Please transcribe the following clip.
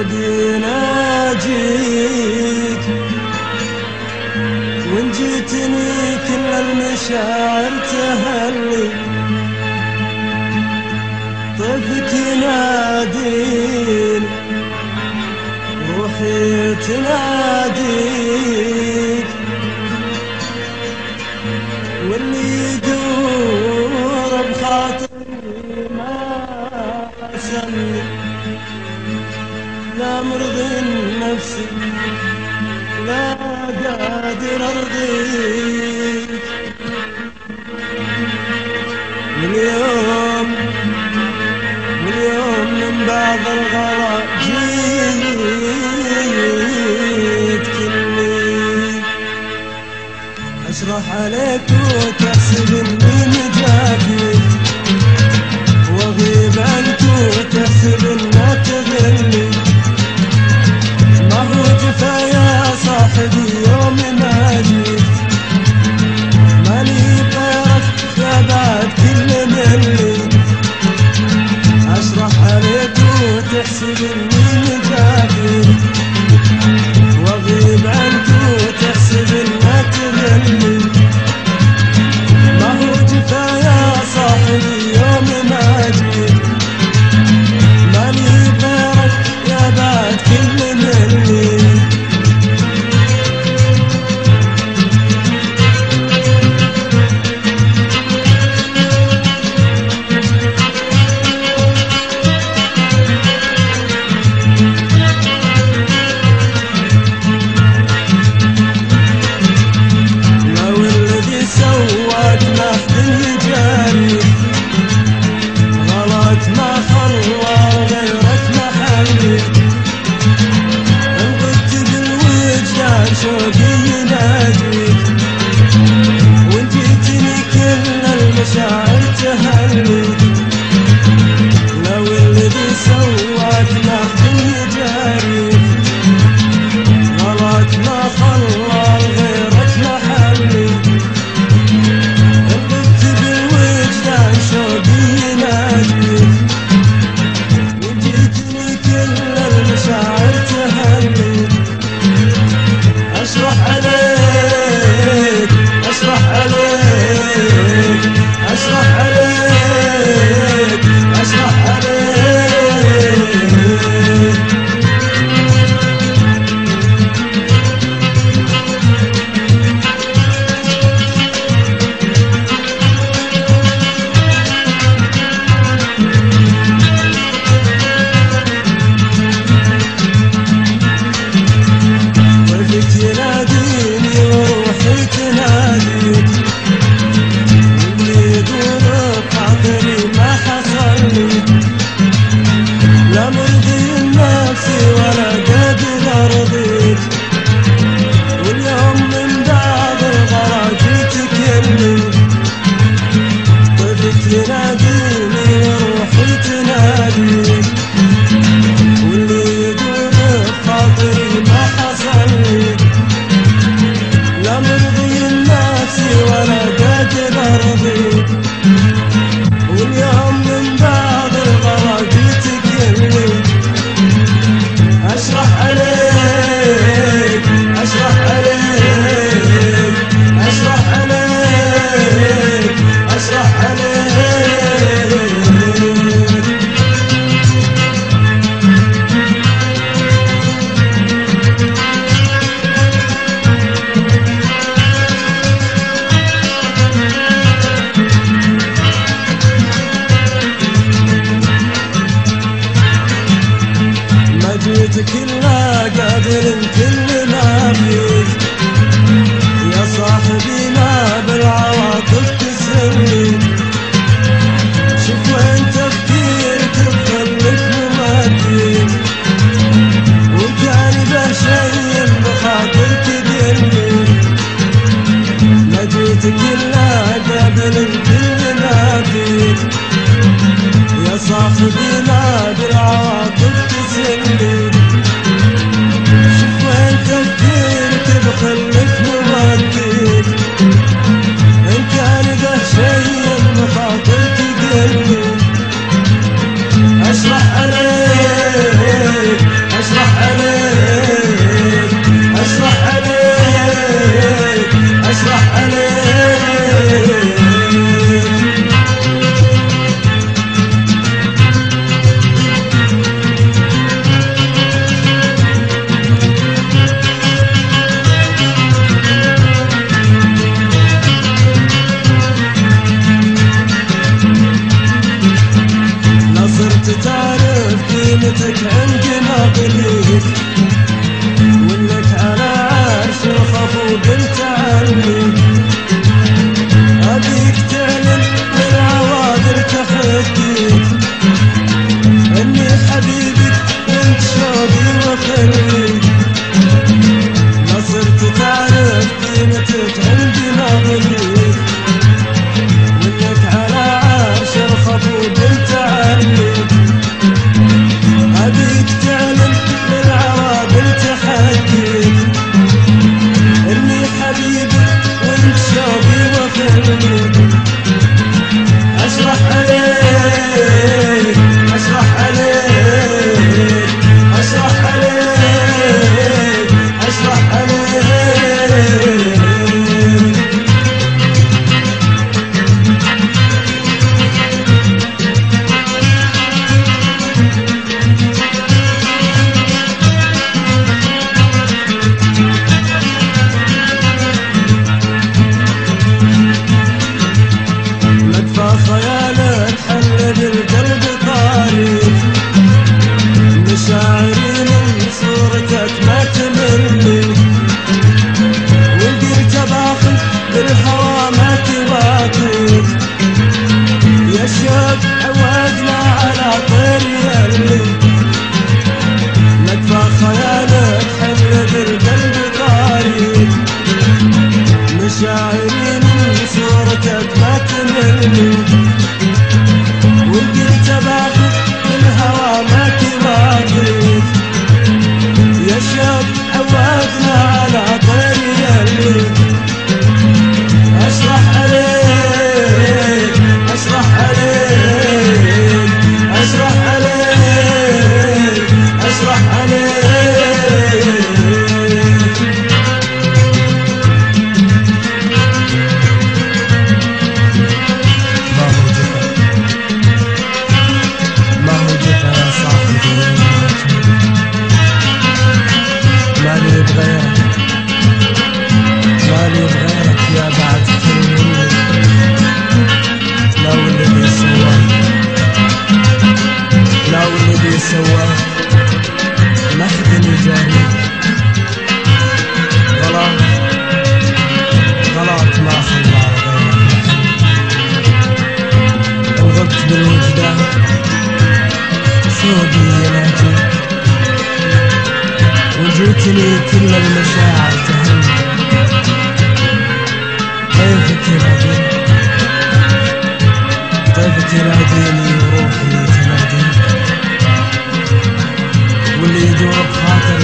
محمد يناجيك وإن جيتني كل المشاعر تهلي طيفك يناديك روحي تناديك. واللي يدور بخاطري ما سمي أمر ذي النفس لا قادر أرضي شوق يناديك وانت كل المشاعر تهنيك That's not. سواه ما خدني جاري غلط. غلط ما خلى غير وغبت بالوجدان فوقي ينادي وجيتني كل المشاعر تهم كيف تنادي كيف تناديني your